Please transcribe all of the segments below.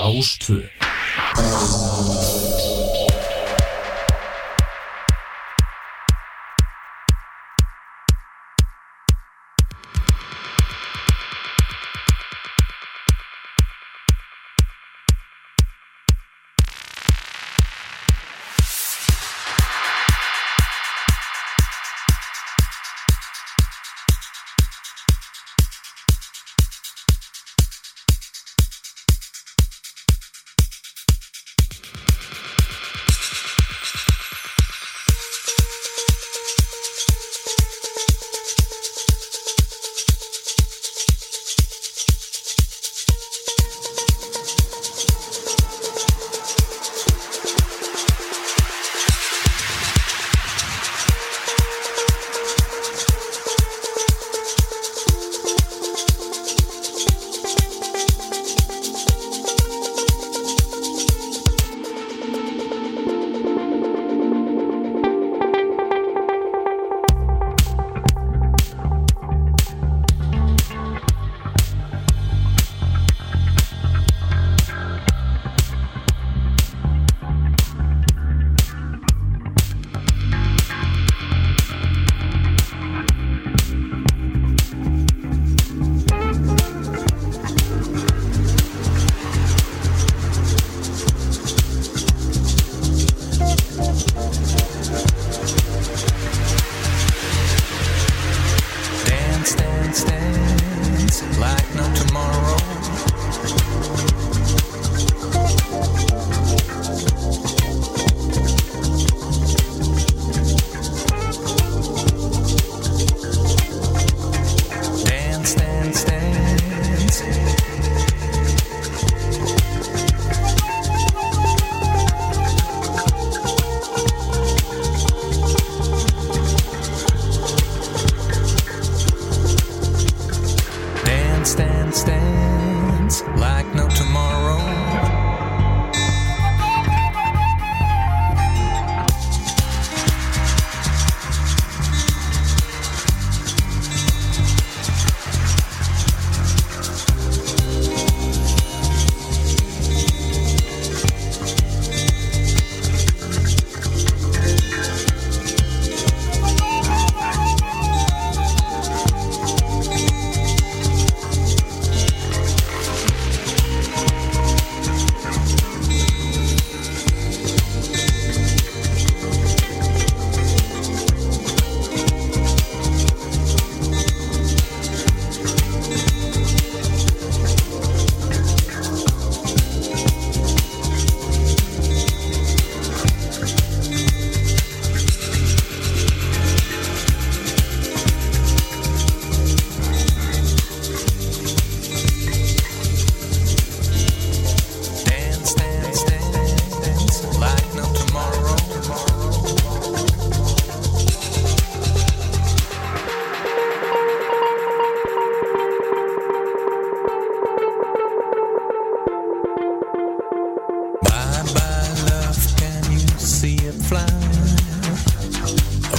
Rástvö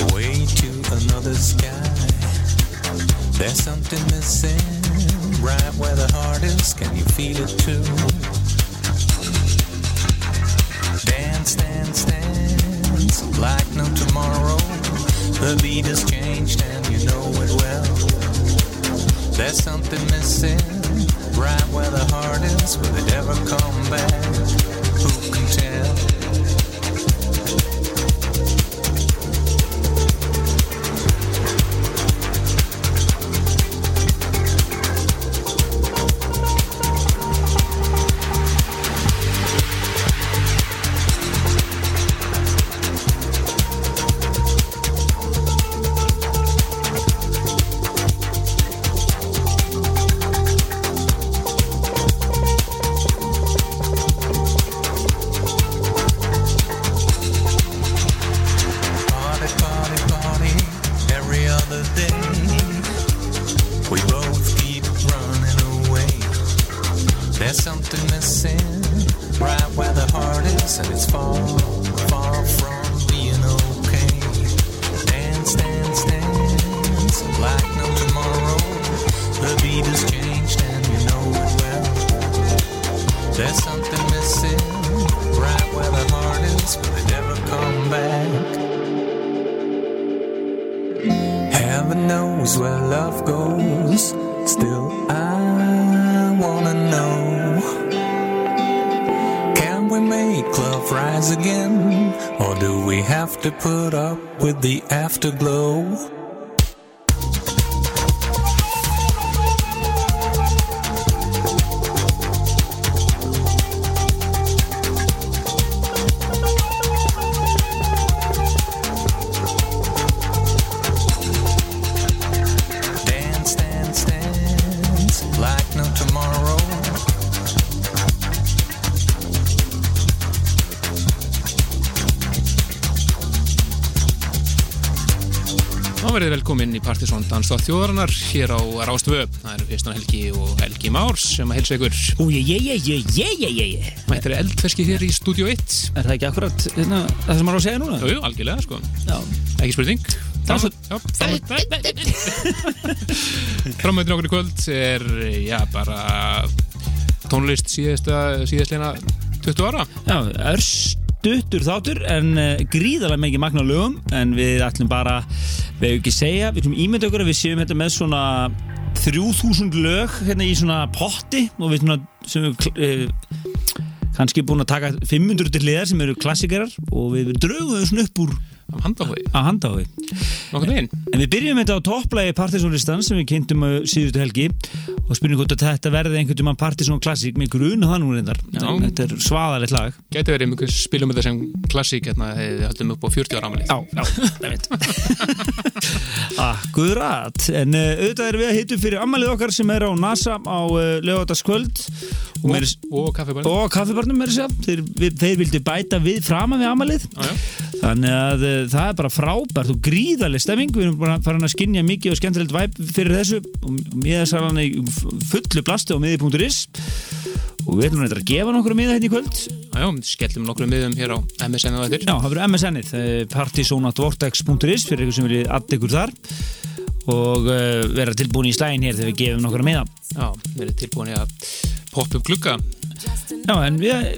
away to another sky? There's something missing right where the heart is. Can you feel it too? Dance, dance, dance like no tomorrow. The beat has changed and you know it well. There's something missing right where the heart is. Will it ever come back? Who can tell? Danstátt þjóðarinnar hér á Rástvö. Það eru Kristján Helgi og Helgi Márs sem að helsa ykkur. Mættir eldferski hér í Studio 1. Er það ekki akkurat hérna, það sem maður á að segja núna? Jú, algjörlega, sko. Já. Ekki spurning. Er Framöndin okkur í kvöld er, já, bara tónlist síðastleina 20 ára. Já, örstuttur þáttur en uh, gríðarlega mikið magna lögum en við ætlum bara, við hefum ekki segja, við ætlum ímynda okkur að við séum þetta með svona 3000 lög hérna í svona potti og við svona, sem við uh, kannski búin að taka 500 til liðar sem eru klassikarar og við draugum þau svona upp úr Á að handahói. Nokkur veginn. En við byrjum þetta á topplægi Partiðsónlistan sem við kynntum á síðustu helgi og spyrjum hvort að þetta verði einhvern tímann Partiðsón klassík með grunu það nú reyndar. Þetta er svaðalegt lag. Gæti verið mjög spilum með það sem klassík hérna, þegar við höldum upp á 40 ára amalið. Já, já, það veit. Akkurat. En uh, auðvitað erum við að hitum fyrir ammalið okkar sem er á NASA á uh, lögataskvöld og, Og, kaffibarnum. Þeir, þeir vildi bæta við framan við ammalið. Já. Þannig að uh, það er bara frábært og gríðarlega stemming. Við erum bara farin að skinja mikið og skemmtilegt væp fyrir þessu og miðasalan í fullu plasti á miði.is og við ætlum þetta að gefa nokkur miða hérna í kvöld. Já, já, skellum nokkru miðum hér á MSN og þetta. Já, það verður MSN-ið, eh, partysonatvortex.is fyrir ykkur sem viljið add ykkur þar og uh, vera tilbúin í slægin hér þegar við gefum nokkura miða. Já, við erum tilbúin í að poppa upp glugga. Já, en við,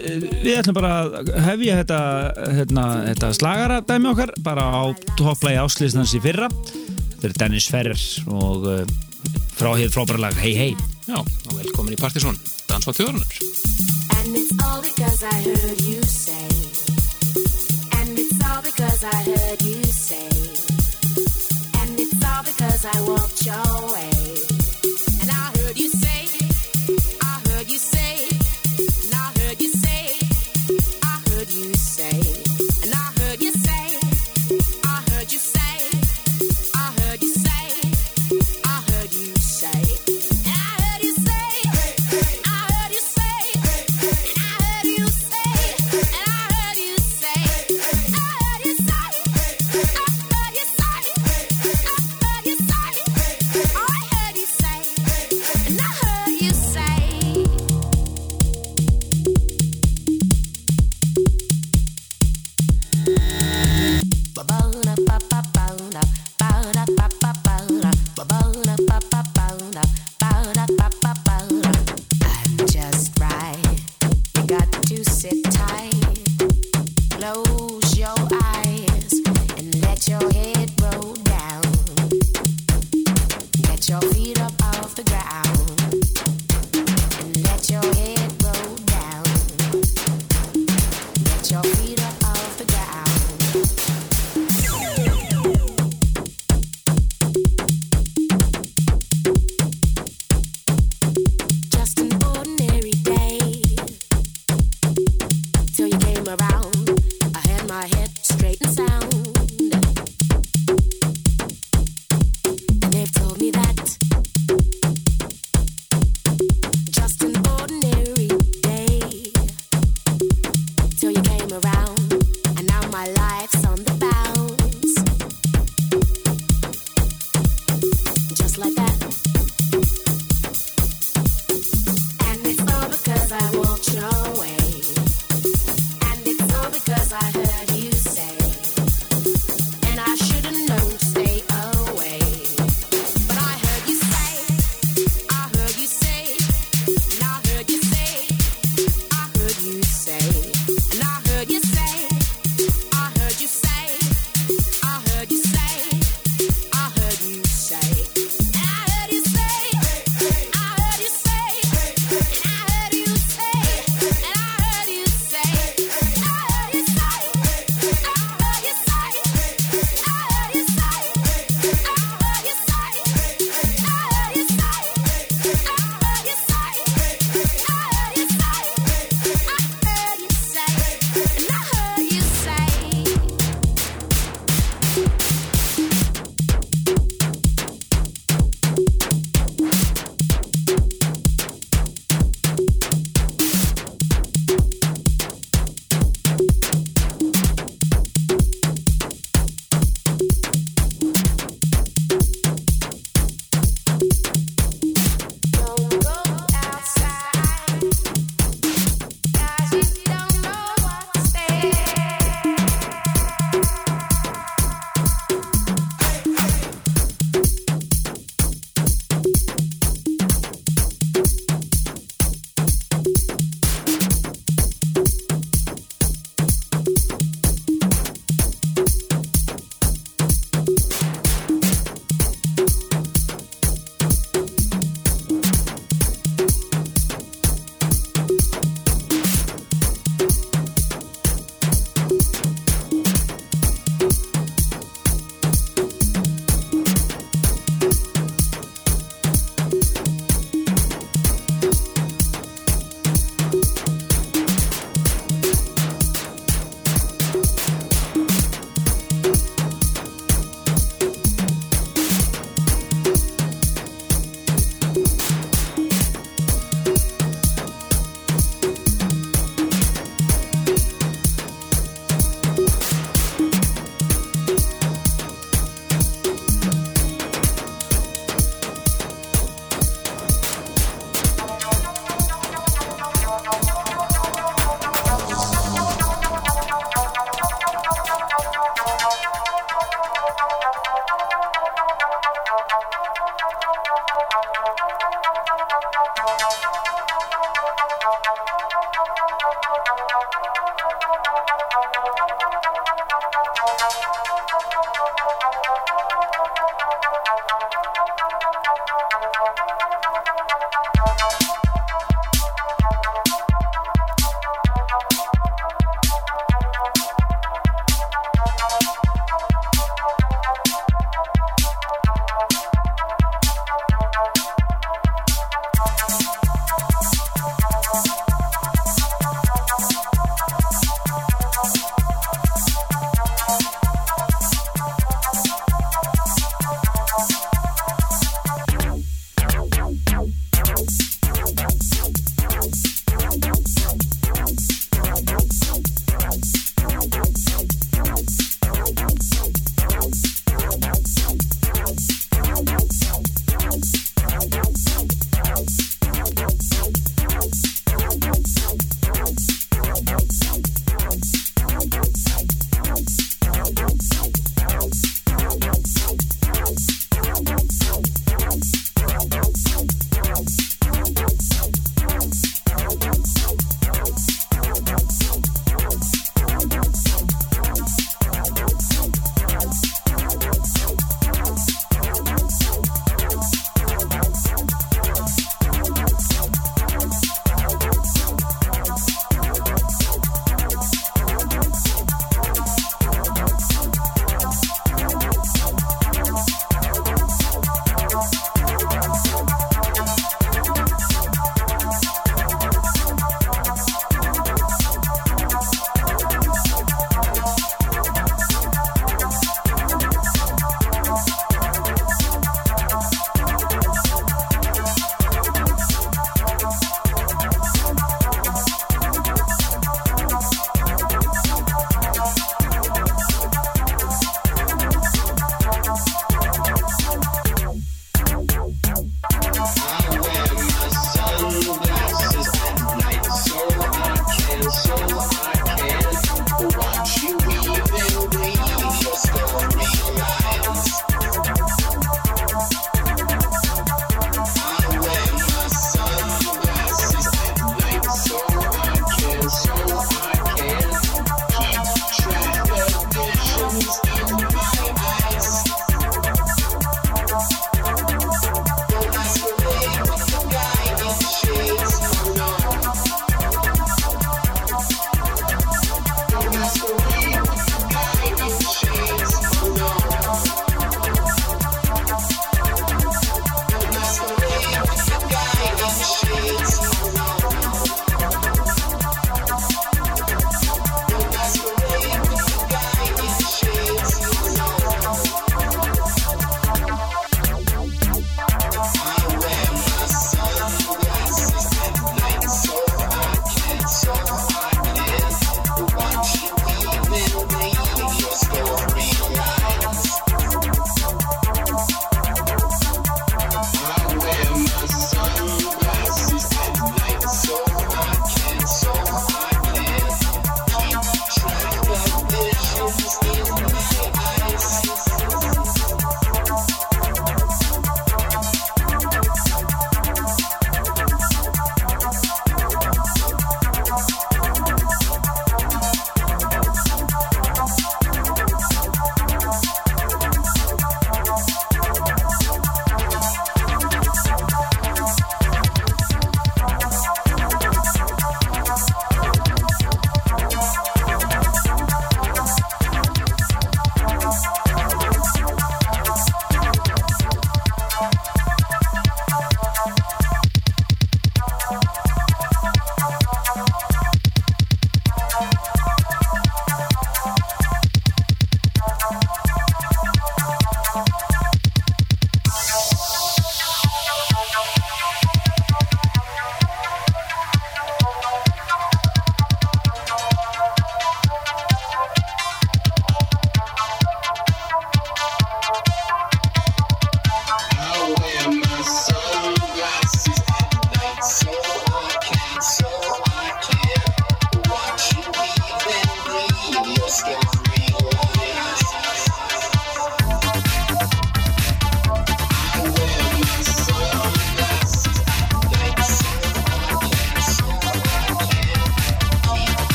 við ætlum bara að hefja þetta, hérna, þetta slagara dæmi okkar bara á topplægi áslýstans í fyrra. Þetta er Dennis Ferrer og uh, frá hér frábæra lag Hei Hei. Já, og velkomin í Partisón, Þjóðarinnar. And it's all because I heard you say. And it's all because I heard you say. And it's all because I walked your way.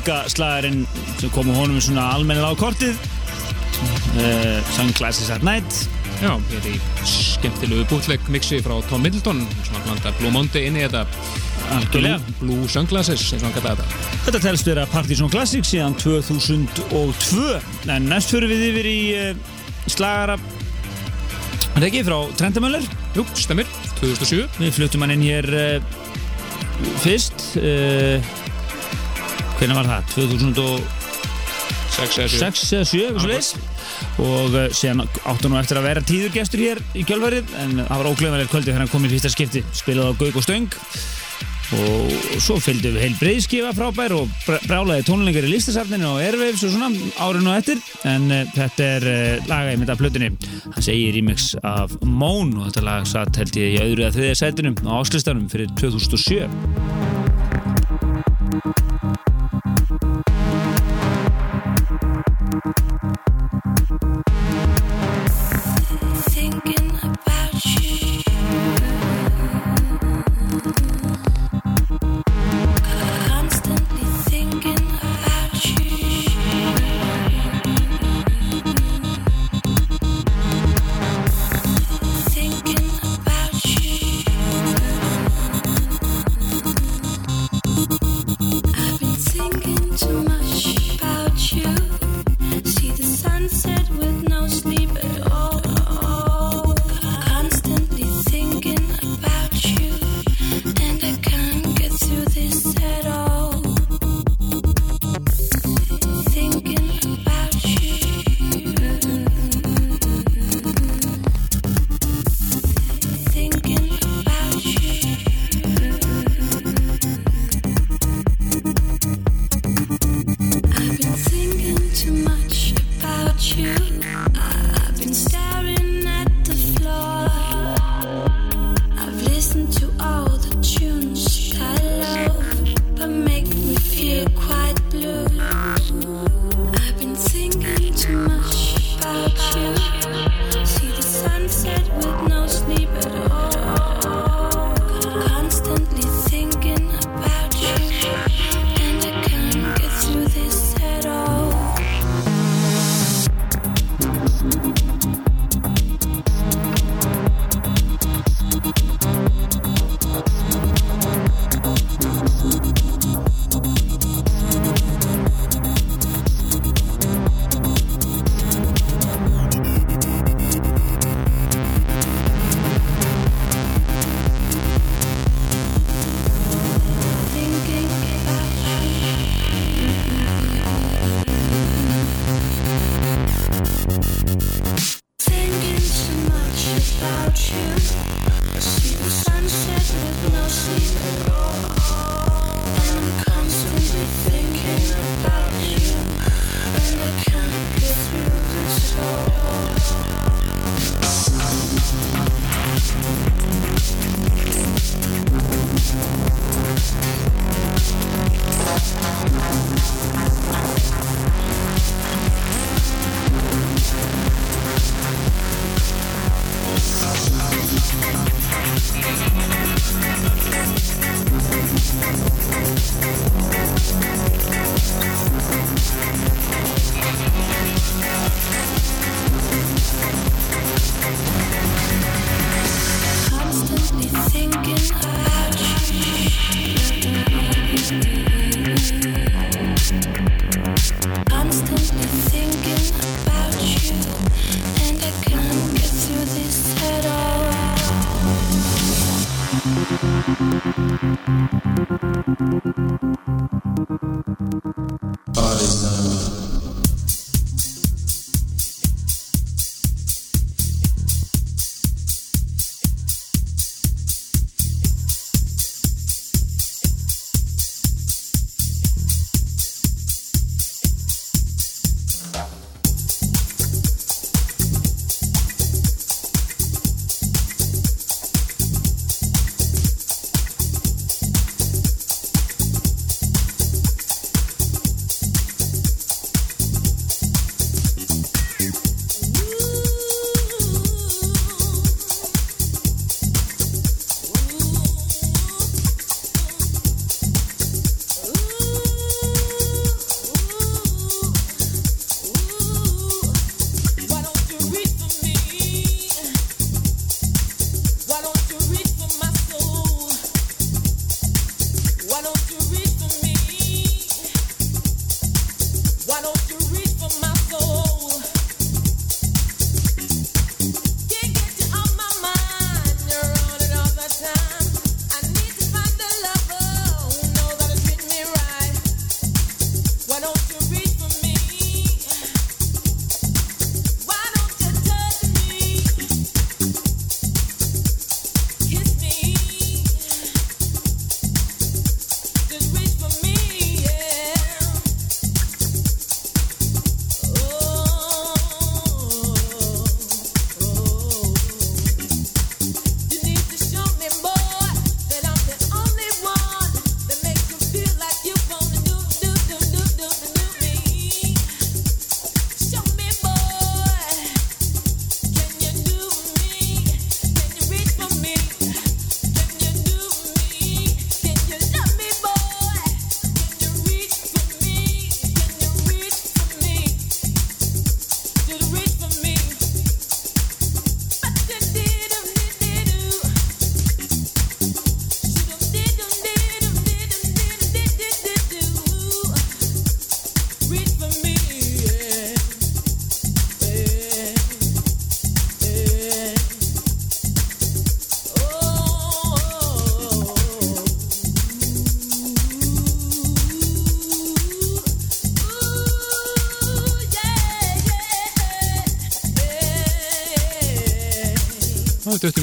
Þetta tíka slagarinn sem kom á honum svona almennilega á kortið. Uh, Sunglasses at Night. Já, ég er í skemmtilegu bútleg mixi frá Tom Middleton svona blanda Blue Monday inn í þetta. Blue, Blue Sunglasses, eins og hann kallaði þetta. Þetta telst vera Partizón Classic síðan 2002 en næst fyrir við yfir í uh, slagara. Ekki frá Trendamöller? Jú, stemmir, 2007 Við fluttum hann inn hér uh, fyrst Hvernig var það? 2006 6 eða 7 eða 7 eitthvað svoleiðis. og uh, síðan áttu nú eftir að vera tíðurgestur hér í kjölfarið en það var óglöðanlega kvöldi þegar hann kom í fyrsta skipti spilaði á Gauk og Stöng. Og svo fylgdu við heil breiðskifa frábær og br- brjálaði tónlingar í listasafninu og Airwaves og svona árinu og eftir. En uh, þetta er uh, laga í mynda plötunni hann segir remix af Moan og þetta lag satt held ég í öðru eða þriðja sætunum á áslistanum fyrir 2007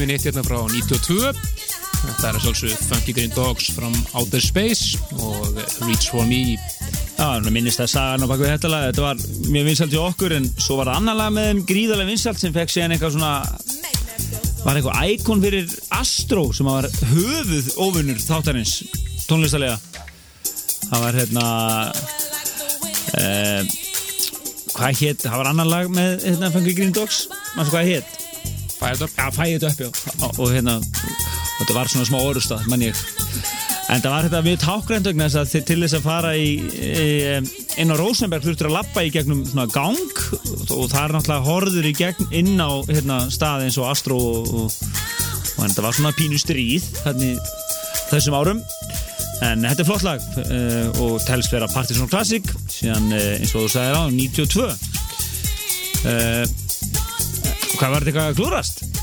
við neitt hérna frá 92 Þetta er sjálfsög Funky Green Dogs from Outer Space og Reach For Me. Já, minnist það sagan á baku þetta lag. Þetta var mjög vinsalt í okkur en svo var annar lag með þeim gríðarlega vinsalt sem fekk síðan eitthvað svona var eitthvað íkon fyrir Astro sem var höfuð ofunur þáttarins tónlistalega það var hérna uh, hvað hétt það var annar lag með hérna, Funky Green Dogs. Maður hvað hétt Fired Up Já, fæðið upp, já. Og, og hérna, og þetta var svona smá orðustaf, mann ég. En það var þetta mjög tákgrænt vegna þess að til þess að fara í, í inn á Rosenberg þurftur að lappa í gegnum svona gang og, það er náttúrulega horður í gegn inn á hérna, stað eins og Astro og, og, og þetta var svona pínu stríð þannig þessum árum. En þetta er flott lag uh, og telst vera Partisan Classic síðan uh, eins og þú sagðir á 92. Uh, hvað var þetta eitthvað?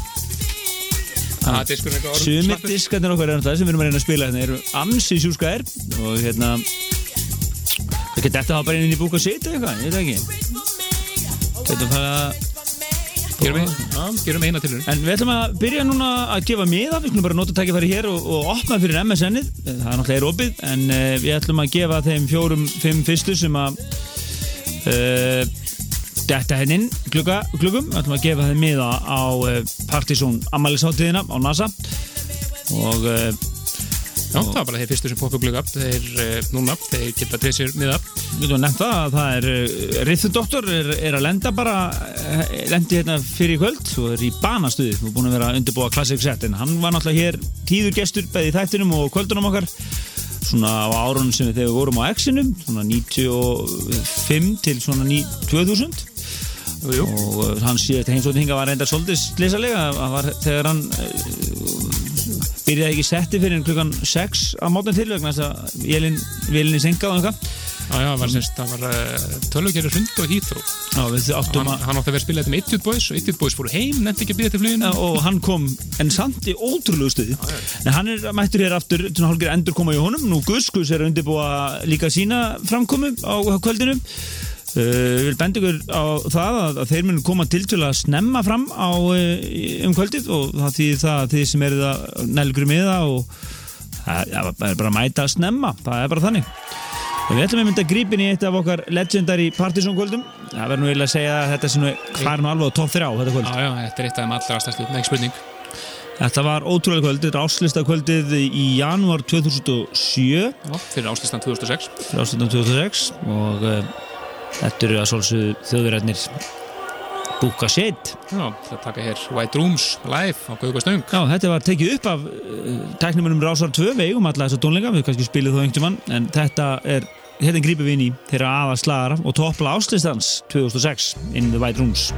Það er eitthvað orðum Sumir diskarnir okkar er það sem við erum að reyna að spila hérna eru amsi sjúskaðir og hérna við getum þetta bara inn í búk að setja eitthvað, ég veit það ekki. Þetta fara að Gerum eina tilur En við ætlum að byrja núna að gefa miða, við ætlum bara að nota tækifæri hér og, og opna fyrir MSN-ið, það er náttúrulega er opið, en uh, við ætlum að gefa þeim fjórum, fimm fyrstu sem að uh, detta hennin glugga, gluggum, við ætlum að gefa þeim miða á uh, Partizón ammælisháttíðina á NASA. Og uh, Já, það var bara þeir fyrstu sem poppa glugga Þeir, uh, núna, þeir geta treyð sér miða við ætlum að nefna að það er Riffudoktor er, er að lenda bara lendi hérna fyrir kvöld og er í banastuði, við erum búin að vera að undirbúa Classic Set en hann var náttúrulega hér tíður gestur bæði í þættinum og kvöldunum okkar svona á árunum sem við þegar vorum á X-inum svona 95 til svona ní- 2000 Jú, jú. og uh, hann sé þetta heimsóttin hinga var reyndar svolítið slisalega þegar hann uh, byrjaði ekki setti fyrir klukkan 6 á mótnum til vegna þess að vélinn, senkað og eitthvað Já, já, var semst, það var uh, tölvugjari hrund og hýþró hann, hann átti að vera að spila þetta með Idiot Boys og Idiot Boys fóru heim, nefndi ekki að byrja til fluginu og hann kom en samt í ótrúlegu stuði. En hann er mættur hér aftur hálfur endur koma í honum. Nú Gus, Gus er að undirbúa líka sína framkomu á kvöldinu. Uh, við benda ykkur á það að, að þeir mun koma til til að snemma fram á uh, um kvöldið og það þýðir það að þið sem eru það nælgur miða og það það er bara að mæta að snemma það er bara þannig við ætlum að mynda grípin í eitt af okkar legendary partysón kvöldum það verður nú eiginlega að segja að þetta sé nú farin alveg á topp 3 þetta kvöld. Já, já, þetta er eitt af þeim allra stærstu, ekki spurning. Þetta var ótrúlega kvöld, þetta er áslista kvöldið í janúar 2007 Já, fyrir áslistan 2006 fyrir áslista 2006 og uh, þetta eru að svolsögðu þjóðverðarnir búka sitt Já, það taka hér White Rooms live á Gaukastöng. Já, þetta var tekið upp af uh, tæknumunum Rásar 2, við eigum alla þessa tónleika við kannski spilið þó einhvern mann en þetta er, hérna grípum við inn í þeirra aðarslagara og toppla áslistans 2006 in the White Rooms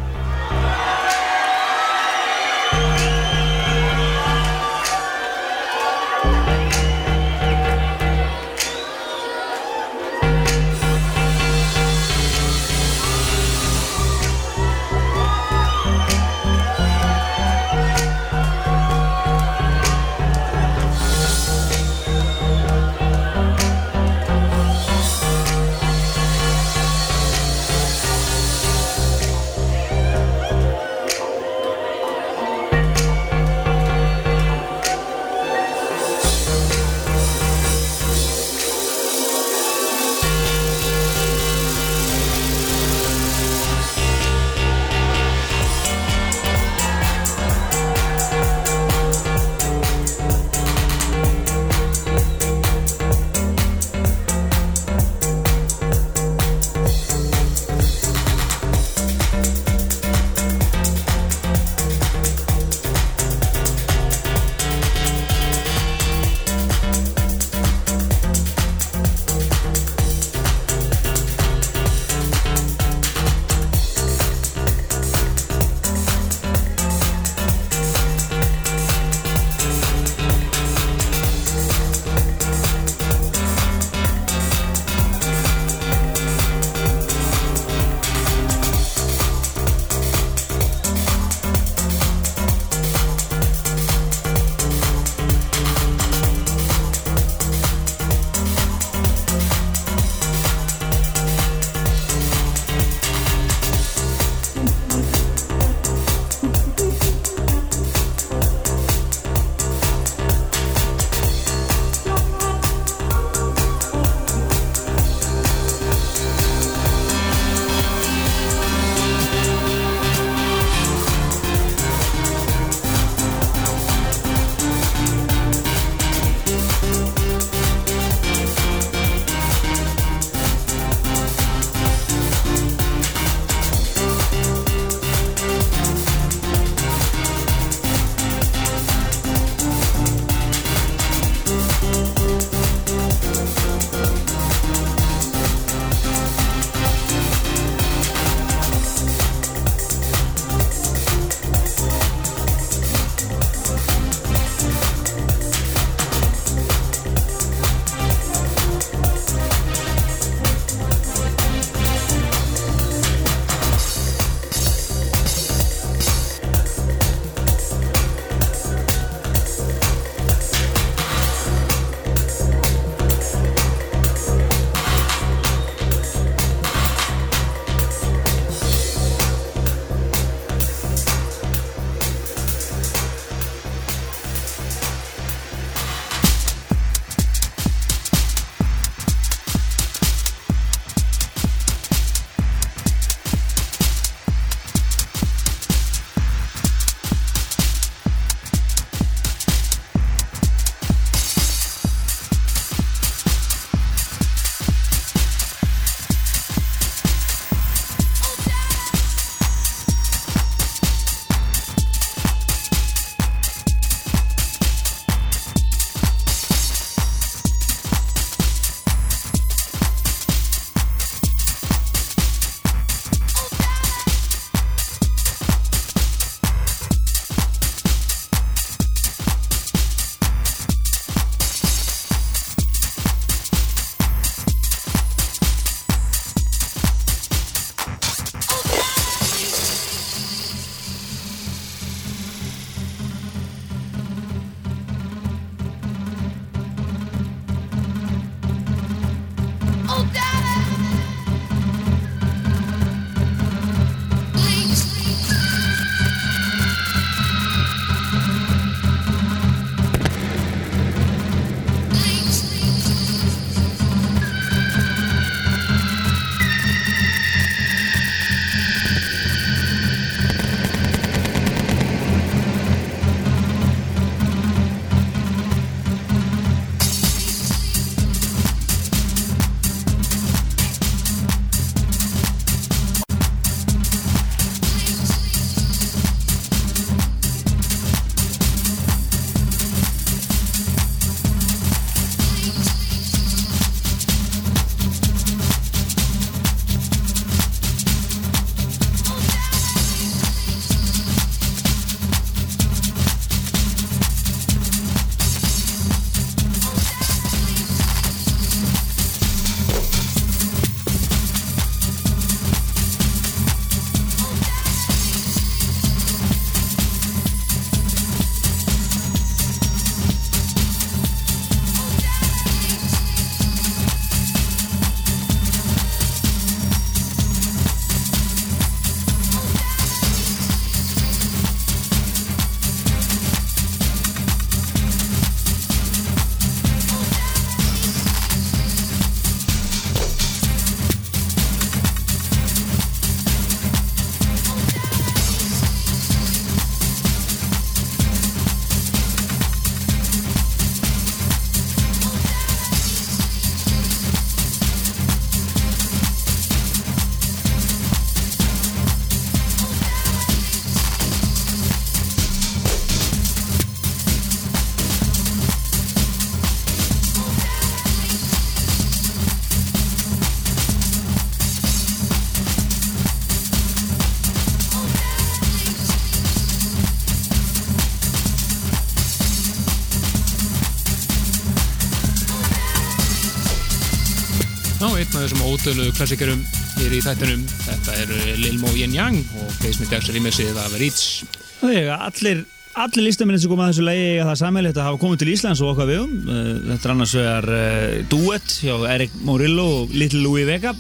þessum ódölu klassikarum hér í þættinum. Þetta er Lil Mo Yin Yang og Basement Jaxx remixið af Reach. Þegar allir, allir listamennin sem kom að þessu lægi eiga það sammeilegt að hafa komið til Íslands og okkar vegum. Uh, Þetta er annars vegar uh, duett hjá Erik Morillo og Little Louis Vega.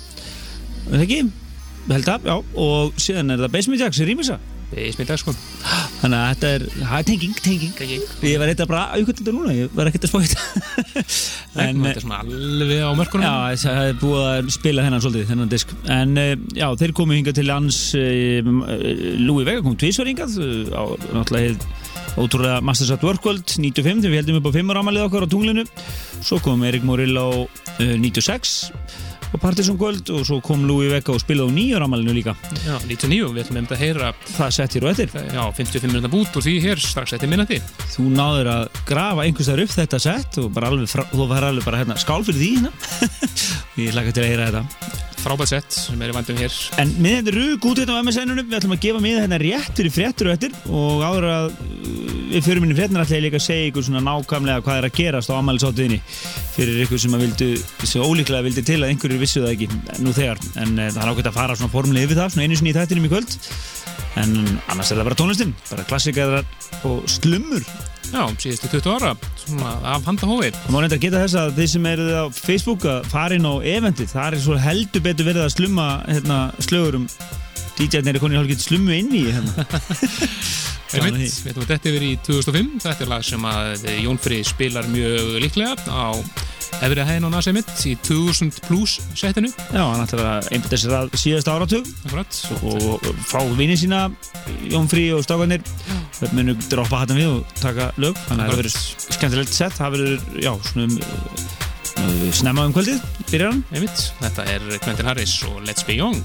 Er það ekki? Held að, já. Og síðan er það Basement Jaxx rýmisa. Basement Jaxx, sko. Þannig að þetta er, það er tenging, tenging. Ég var eitthvað bara auðvitað þetta núna, ég var ekkert að spóita. En, þetta er svona alveg á mörkunum. Já, það er búið að spila þennan svolítið, þennan disk En uh, já, þeir komu hingað til hans uh, Louis Vega kom tvísvar hingað á náttúrulega hið ótrúlega Masters at Work World 95 þegar við heldum upp á 5 ámalið okkar á tunglinu Svo kom Erik Morillo uh, 96 og Partisan Gold og svo kom Louis Vega og spilaði á nýjur ámalinu líka. Já, 99, við ætlum að heyra Það sett hér og eftir. Já, 55 minúta bút og því hér strax eftir minnati. Þú náður að grafa einhvers þar upp þetta sett og bara alveg, þú var alveg bara hérna skál fyrir því hérna. Ég hlaka til að heyra þetta Frábært sett sem er í vandum hér. En miðan er rúg út hérna á MSN-unum, við ætlum að gefa miða hérna rétt fyrir fréttur og eftir. Og áður að uh, við fyrir minni fréttina ætla ég líka að segja ykkur svona nákvæmlega hvað er að gerast á ammælisáttuðinni fyrir ykkur sem að vildu, sem ólíklega vildi til að einhverjir vissu það ekki nú þegar. En uh, það er ágætt að fara svona formulega yfir það svona einu sinni í þættinum í kvöld. En annars er það bara tónlistin, bara klassikarar og slummur Já, síðustu 20 ára, svona af handahói. Það má reynda að geta þess að þið sem eruð á Facebook að fara inn á eventið, það er svo heldur betur verið að slumma hérna, slögurum DJ-arnir er konið hálfgett slummu inn í hérna. Einmitt, því. við ætlum að þetta yfir í 2005. Þetta er lag sem að Jón Frey spilar mjög líklega á Efri hæðin og nasa mitt í 2000 plus setinu. Já, hann ætlar að einbæta sér að síðasta áratug. Akkurat. og fá vinið sína Jón Frí og Stákanir við munum droppa hattan við og taka lög. Þannig að það verður skemmtilegt sett það verður, já, svona um, uh, snemma um kvöldið, byrjar hann. Þetta er Quentin Harris og Let's Be Young.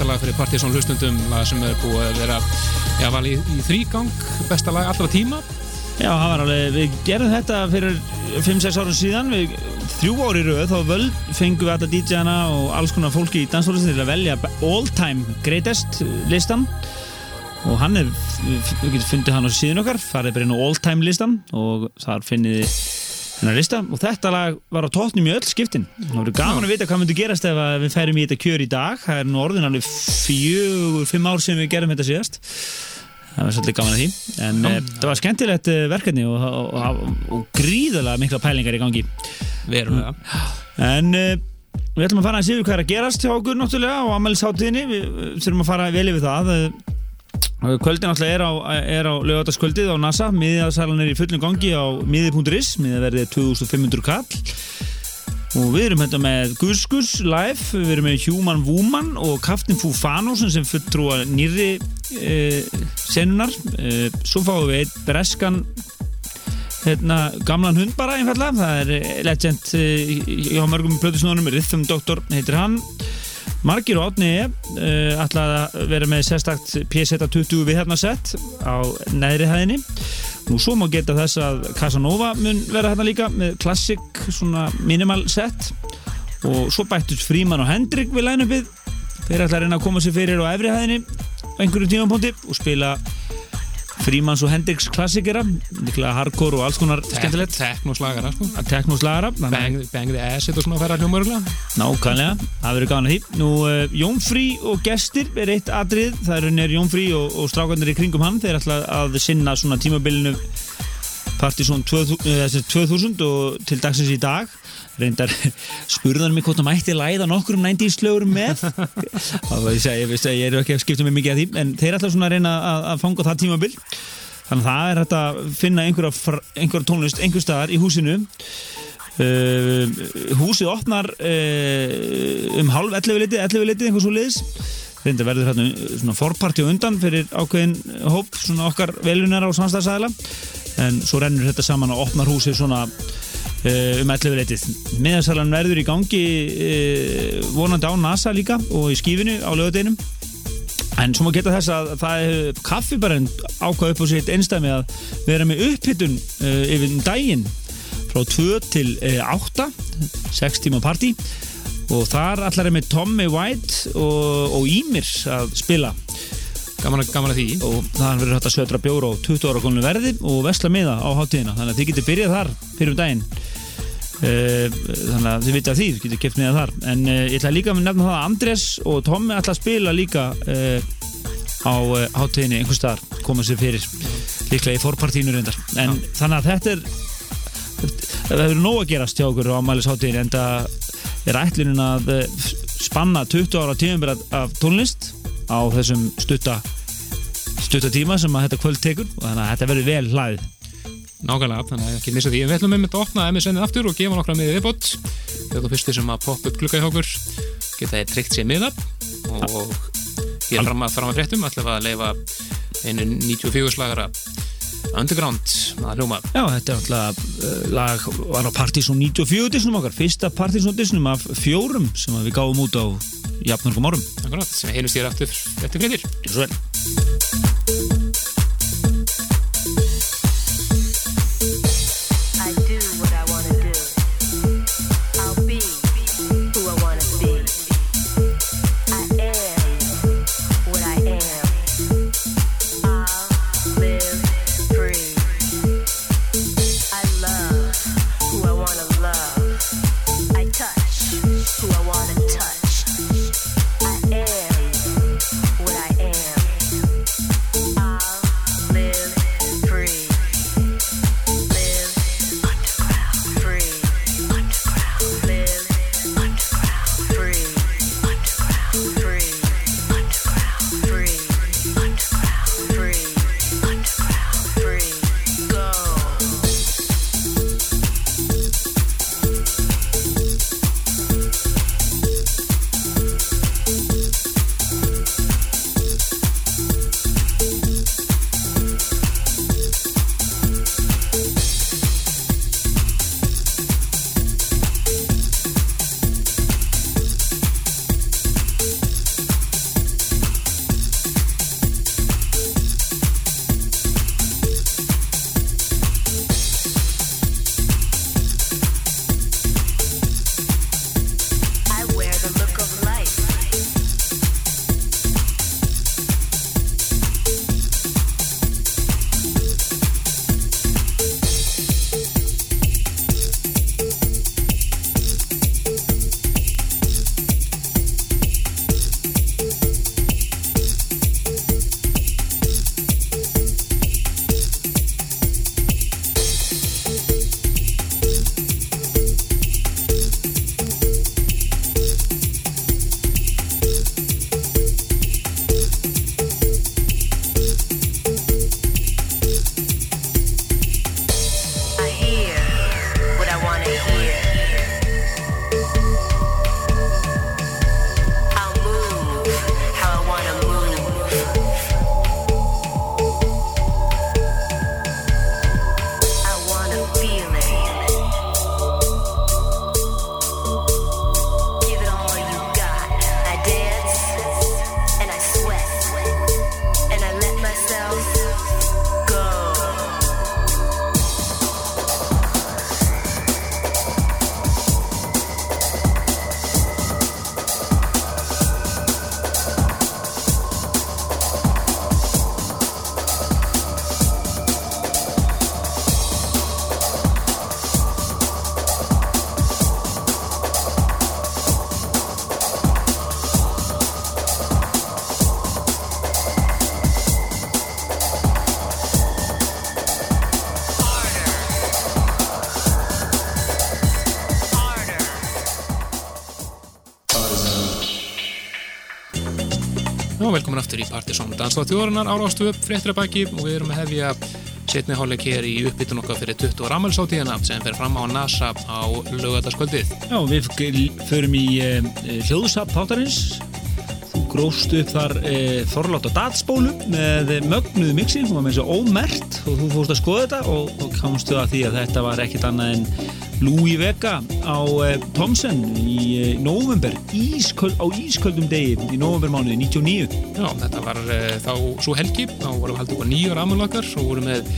Þetta lag fyrir Partizón hlustundum sem er búið að vera já, val í, í þrýgang besta lag allra tíma. Já, það var alveg, við gerðum þetta fyrir 5-6 árum síðan, við, þrjú ári rauð, þá völd fengum við alla DJ-ana og alls konar fólki í dansfólksins til að velja all time greatest listan. Og hann er, við getum fundið hann á síðan okkar, farið bara inn á all time listan og þar finnið og þetta lag var á tóttnum í öll skiptin. Það voru gaman að vita hvað myndi gerast ef við færum í þetta kjör í dag, það er nú orðin alveg fjögur, fimm ár sem við gerum þetta síðast. Það var svolítið gaman að því. En e, það var skemmtilegt eh, verkefni og, og, og, og gríðalega mikla pælingar í gangi. Verulega. En e, við ætlum að fara að séu hvað er að gerast hjá okkur náttúrulega á ammælisháttíðinni við við þurfum að fara vel yfir það. Eh, kvöldin alltaf er á, á lögataskvöldið á NASA. Miðaðsalan er í fullum gangi á miði.is miðaverðið er 2500 kall. Og við erum hérna með Guskus live, við erum með Human Woman og Kaftin Fufanosen sem fulltrúa nýri e, senunar e, svo fáum við einn breskan hérna, gamlan hund bara einfallega, það er legend e, hjá mörgum plötusnónum Rhythm Doctor heitir hann Margir og Átni uh, ætla að vera með sérstakt P-Z20 viðhærnarsett á neðri hæðinni. Nú svo má geta þess að Casanova mun vera hérna líka með klassik minimal set. Og svo bættust Fríman og Hendrik við lænupið þeir ætla að reyna að koma sér fyrir á efri hæðinni á einhverju tímapunkti og spila Frímans og Hendriks klassikera líklega hardcore og alls konar skemmtilegt. teknoslagara sko. teknoslagara bang, bang the acid og svona færa hljómaurugla Nákvæmlega, það verður gana því. Nú, uh, Jónfrí og gestir er eitt atrið Það er raunir Jónfrí og, og strákarnir í kringum hann. Þeir ætla að sinna svona tímabilinu Partizón 2000, uh, 2000 og til dagsins í dag reyndar spurðan mig hvort það mætti læða nokkur um 90's slögurum með og ég segi, ég, ég, er ekki að skipta mig mikið að því en þeir ætla svona að reyna að, að fanga það tímabil. Þannig að það er hægt að finna einhverja, einhverja tónlist einhver staðar í húsinu. Uh, húsið opnar uh, um halv 11 litið 11 litið, einhvers svo liðis reyndar verður hérna svona forparti og undan fyrir ákveðin hóp, svona okkar velunar á samstagsæðila en svo rennur þetta saman og opnar húsið svona um 11 leitið. Miðarsalan verður í gangi uh, vonandi á NASA líka og í skífinu á lögadeginum en svo má geta þess að það er kaffibarinn ákvað upp á sitt einstæmi að vera með upphittun uh, yfir daginn frá 2 til 8 6 tíma partí. Og þar allar er með Tommy White og, og Ímir að spila. Gaman, að- því. Og það verður hægt að södra bjóra á 20 ára koninu verði og vesla miða á hátíðina. Þannig að þið getur byrjað þar fyrir um daginn þannig að þið vitið að því þið getur keft miða þar. En uh, ég ætla líka að nefna það að Andrés og Tommi ætla að spila líka uh, á hátíðinni einhvers staðar, koma sér fyrir líklega í forpartínu reyndar. En þannig að þetta er það hefur nóg að gerast hjá okkur á ámælisháttíðinni en það er ætlunin að spanna 20 ára tímum af tónlist á þessum stutta stutta tíma sem að þetta kvöld tekur. Og þannig að þetta verður vel hlaðið nákvæmlega, þannig að ekki missa því. En við ætlum einmitt að opna MSN-ið aftur og gefa nokkra miðið viðbót. Þetta er fyrstu sem að poppa upp klukka í okkur. Geta þið tryggt sér miða og ég er fram að fram að fréttum. Ætlum að leifa einu 94 slagara Underground að hljóma. Já, þetta er alltaf uh, lag var á Partizón 94 disnum okkar. Fyrsta Partizón disnum af fjórum sem við gáum út á jafnarkum árum. Akkurat, sem heilust ég aftur eftir fréttir Danstáð þjóðarinnar árástu upp fréttir að baki og við erum að hefja setni hálfleik hér í uppbytun okkar fyrir 20 ára ammælsáttíðina sem fer fram á NASA á lögataskvöldið. Já, við förum í e, hljóðsap þáttarins Þú gróst upp þar e, Þorlátt og Datsbólu með mögnuðu mixi, hún var með þessu ómert og þú fórst að skoða þetta og, og komstu að því að þetta var ekkit annað en Louis Vega á e, Thomsen í november, ísköld, á ísköldum degi í novembermánuði 99 Já, þetta var uh, þá svo helgi, þá vorum við haldið upp á nýjur ammælakar og vorum með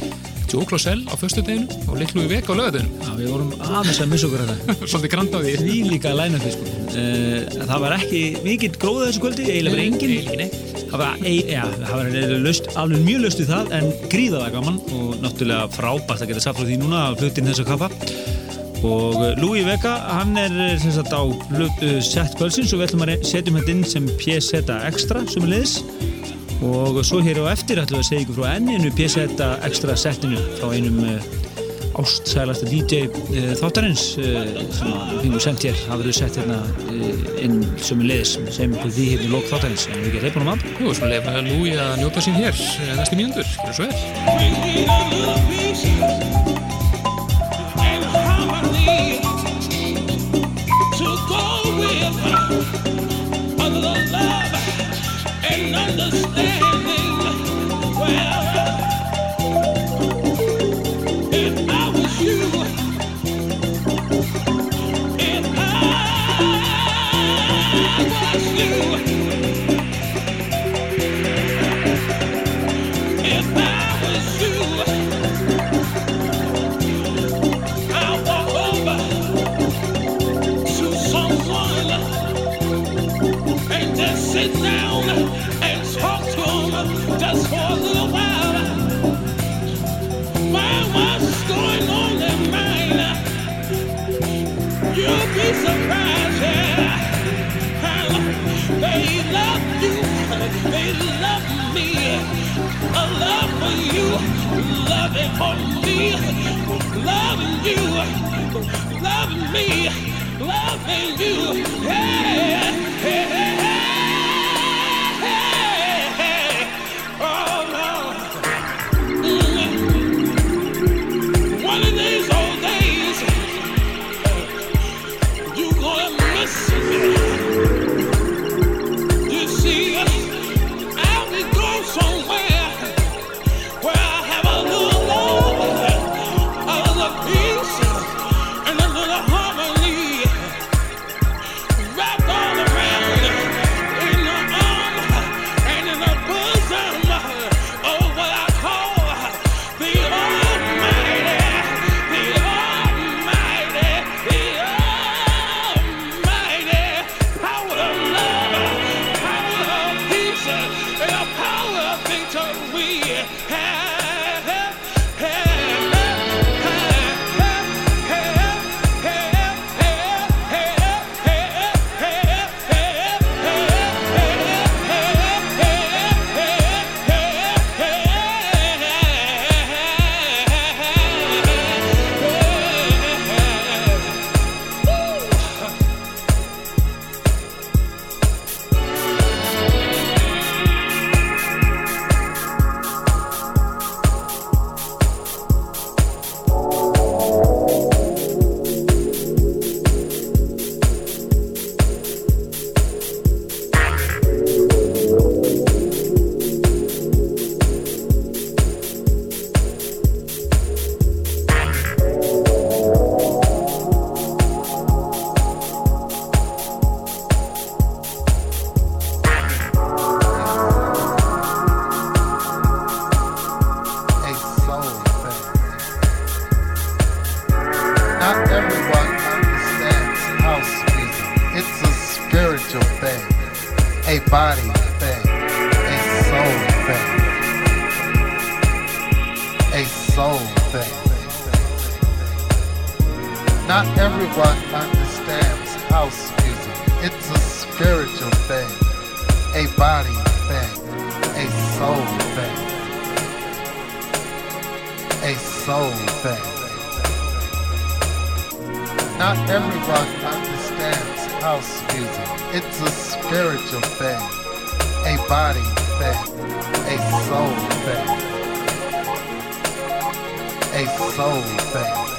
Joe Closell á föstu deginu og litlu í vek á lögadeginum. Já, við vorum aðeins að missa okkur þetta Svolítið grand á því. því líka lænandi sko. uh, það var ekki mikill gróða þessu kvöldi, eiginlega bara engin Eiginlega nei. það var, ei, ja, það var löst, alveg mjög löst við það en gríðaða gaman og náttúrulega frábært að geta frá því núna að flutin þessa kappa og uh, Louis Vega hann er uh, sem sagt á flut, uh, sett kvöldsins og við ætlum að setjum þetta inn sem PZ Extra sem er liðs og svo hér á eftir ætlum við að segja ykkur frá enninu PZ Extra settinu frá einum ástsælasta DJ þáttarins sem að við semt hér. Það verður sett hérna inn sem er liðs sem ykkur því hérna í lók þáttarins. En við ekki reypunum að Jú, svo lefa Lúi að njóta sín hér eh, næstu mínútur. Gjörðu svo vel. live under the love and understand. Sit down and talk to him just for a little while. Find what's going on in mind. You'll be surprised, yeah. They love you, they love me. A love for you, love it for me. Loving you, loving me, loving you. Hey, hey, hey. Soul thing. Not everyone understands house music. It's a spiritual thing, a body thing, a soul thing, a soul thing.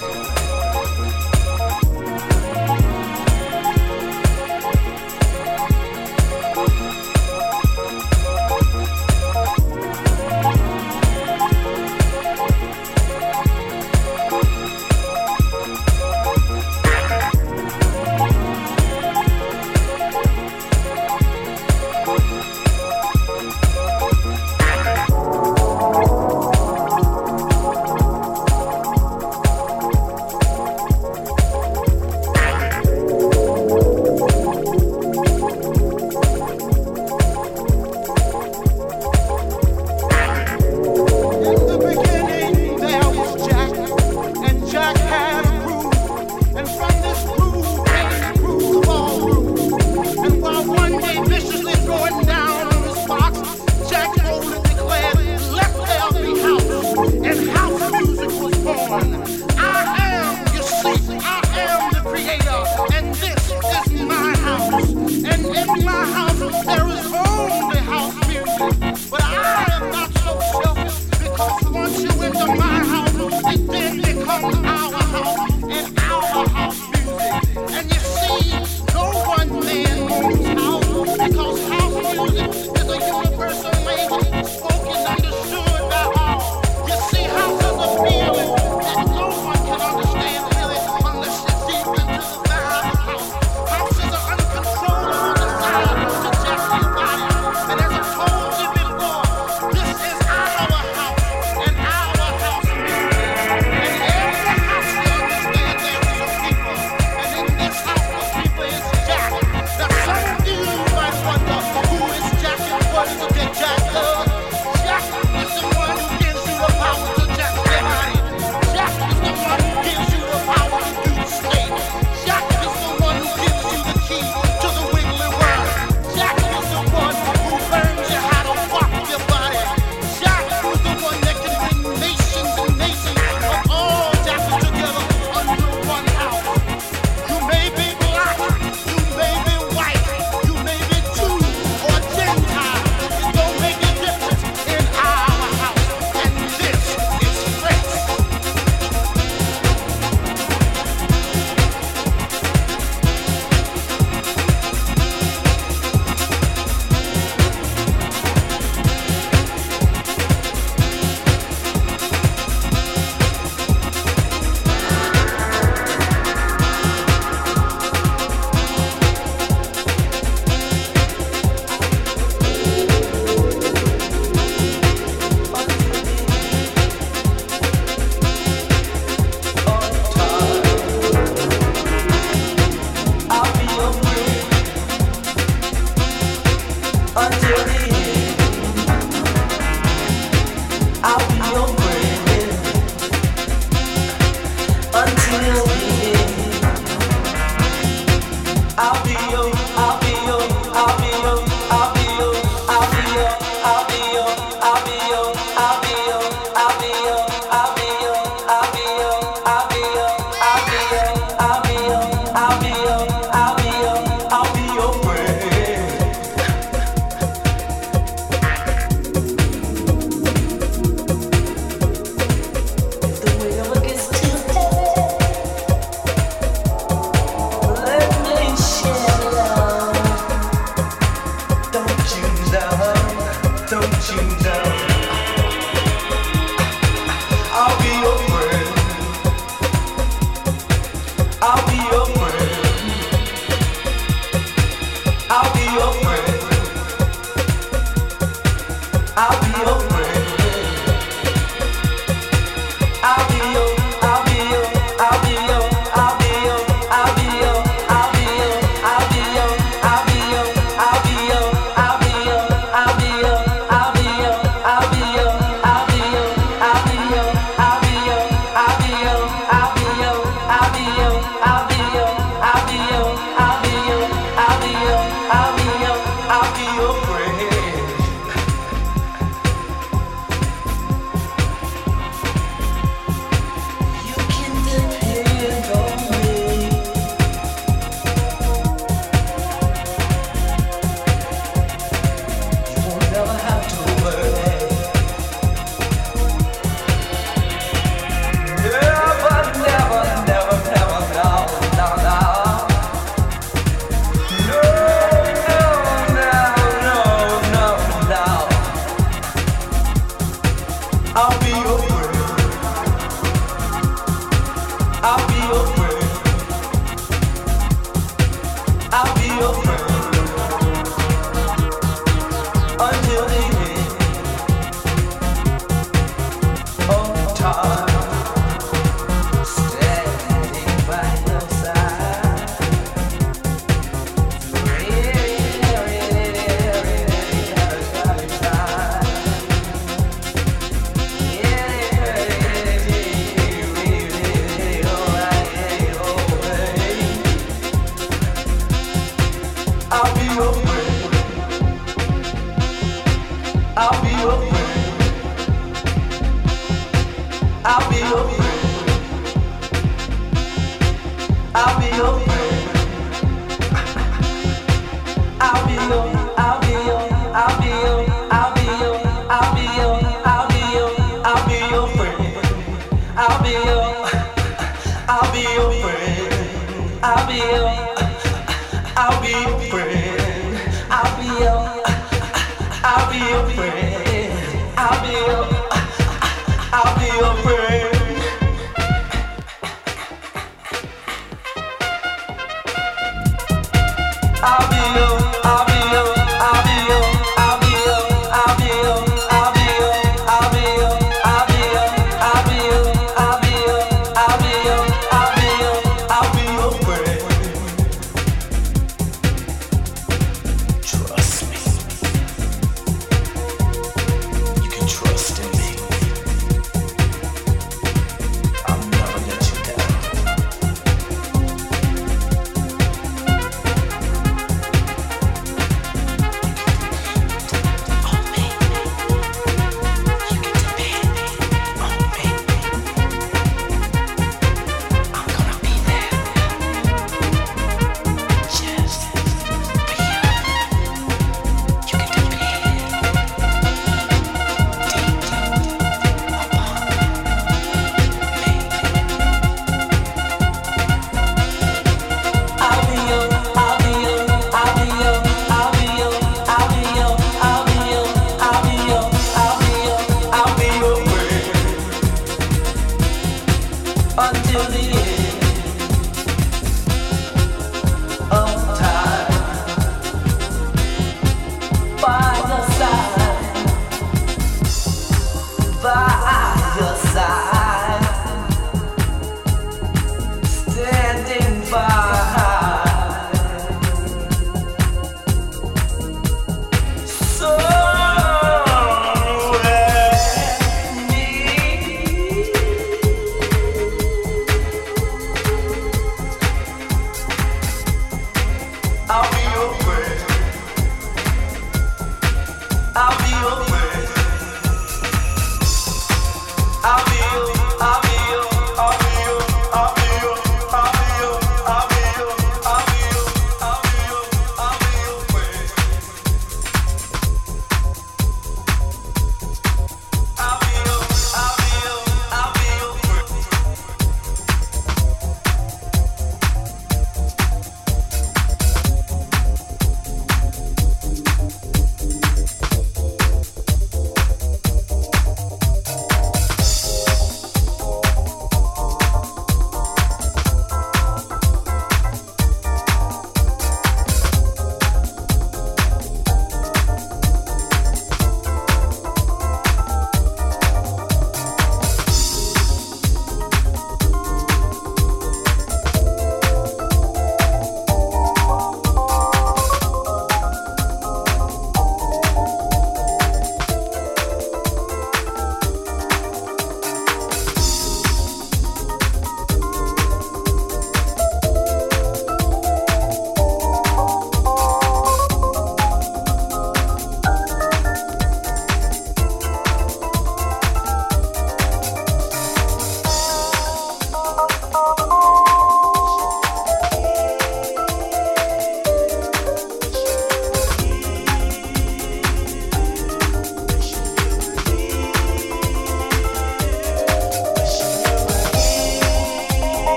Trust in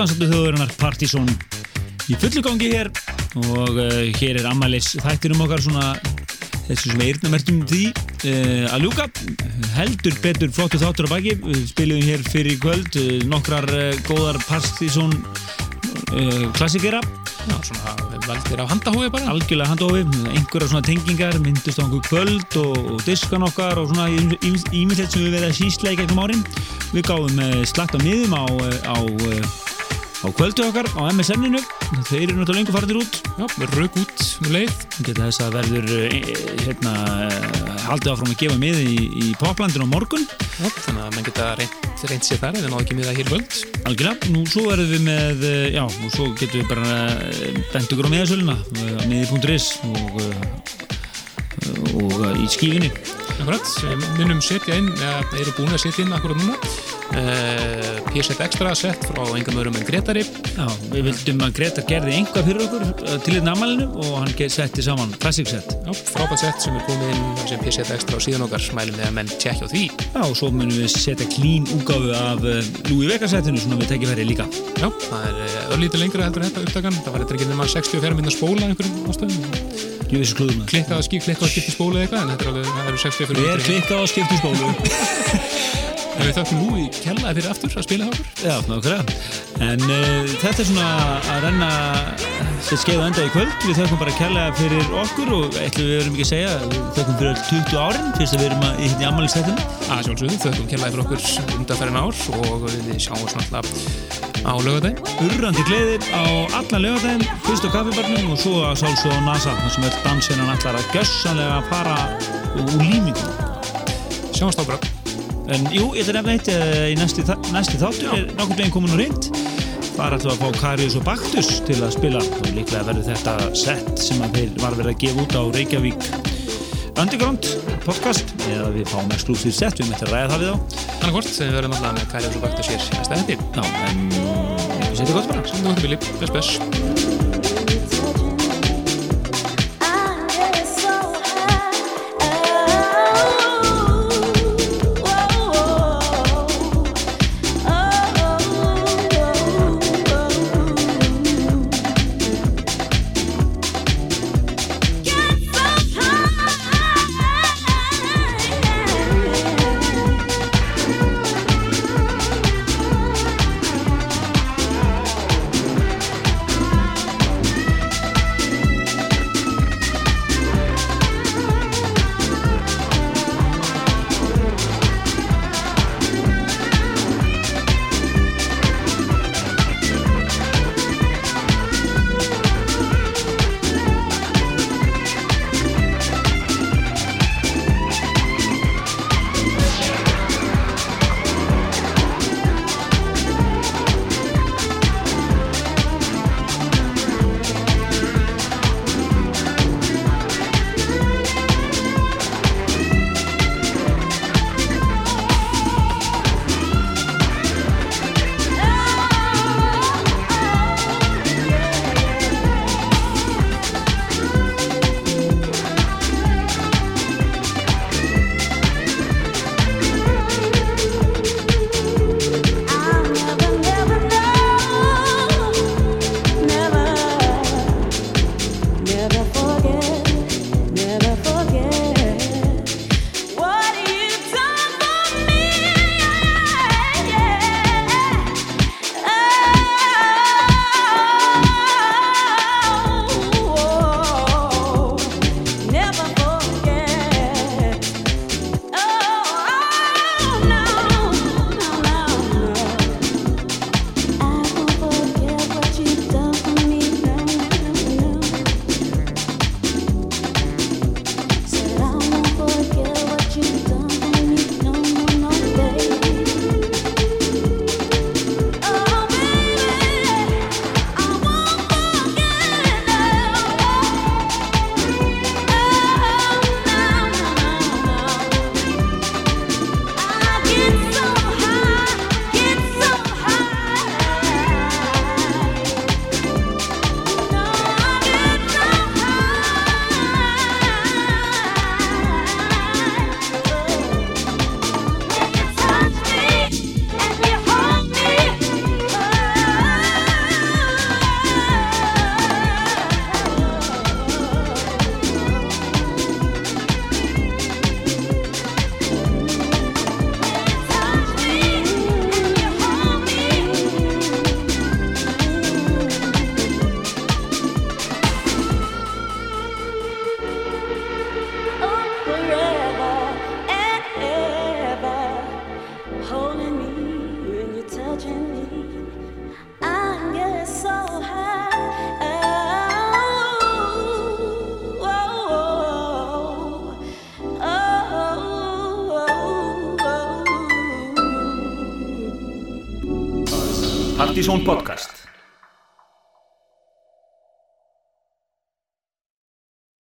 dansandi þjóðurinnar Partizón í fullu gangi hér. Og uh, hér er ammælis þættir um okkar svona þessu sem eirnamertum því uh, að ljúka. Heldur betur flottu þáttur á baki. Við spilum hér fyrir kvöld uh, nokkrar góðar Partizón klassikera. Já, svona valdir á handahói bara. algjörlega handófi, einhverja svona tengingar myndust á einhver kvöld og, og diskan okkar og svona ímyndilegt sem við verðum að sísla í gegnum árin. Við gáðum slatt á miðum á, á, á kvöldu okkar á MSN-inu þeir eru náttúrulega lengur farinir út. Já, rauk út um leið. geta þess að verður uh, hérna, uh, haldið áfram að gefa mið í, í poplandinu á morgun. Já, þannig að menn geta reynt, reynt sér þar ef það náðu ekki miða hér í kvöld. algjörlega, nú svo verðum við með uh, já, og svo getum við bara bent ykkur á miðasöluna miði.is og og uh, í skífinni Akkurat, við munum setja inn, eða eru búin að setja inn akkurat núna uh, PSF Extra sett frá engum öðrum en Gretari Já, við vildum að Greta gerði einhvað fyrir okkur uh, til þetta amalinu og hann setti saman classic set. Já, frábært sett sem er komið inn sem PSF Extra á síðan okkar mælum við að menn tjekkja á því Já, og svo munum við setja clean úgáfu af uh, Louis Vega setinu svona við tekja verið líka. Já, það er örlítið lengra heldur þetta upptakan það var eitthvað ekki nema 64 minna spóla einhverjum ástöðum klikkað að skipta spóla eða eitthvað en þetta er eru 64 Við er í- klikkað á skiptisbólu. En við þökkum nú í kjallaði fyrir aftur að spila hjá okkur Já, nákvæmlega. En uh, þetta er svona að renna sér skeið og enda í kvöld. Við þökkum bara kærlega fyrir okkur og eitthvað við verum ekki að segja, við þökkum fyrir öll 20 árin fyrst að við erum að, í hérna í ammælistættinu. að sjálfsögðu, þökkum kjallaði fyrir okkur undanferðin ár og við sjáum oss náttúrulega á lögadaginn Urrandi gleðir á alla lögadaginn, fyrst á kaffibarnum og svo að sálsög á NASA, þar sem öll dansinnan allar að gössanlega fara úr límingum. Sjáumst á bara En jú, ég ætla að nefna eitt eh, í næsti, næsti þáttur er nokkur veginn komin úr reynd. Þar ætlum við að fá Karius og Baktus til að spila. Og líklega verður þetta sett sem að þeir var verið að gefa út á Reykjavík Underground podcast. Eða við fáum exclusive set, við möttum að ræða það við þá. Þannig hvort, við verðum alltaf með Kæri og Bakta sér næsta hætti Já, en við setjum gott bara. Sem þú hundur vilji, bless bless Partizón podcast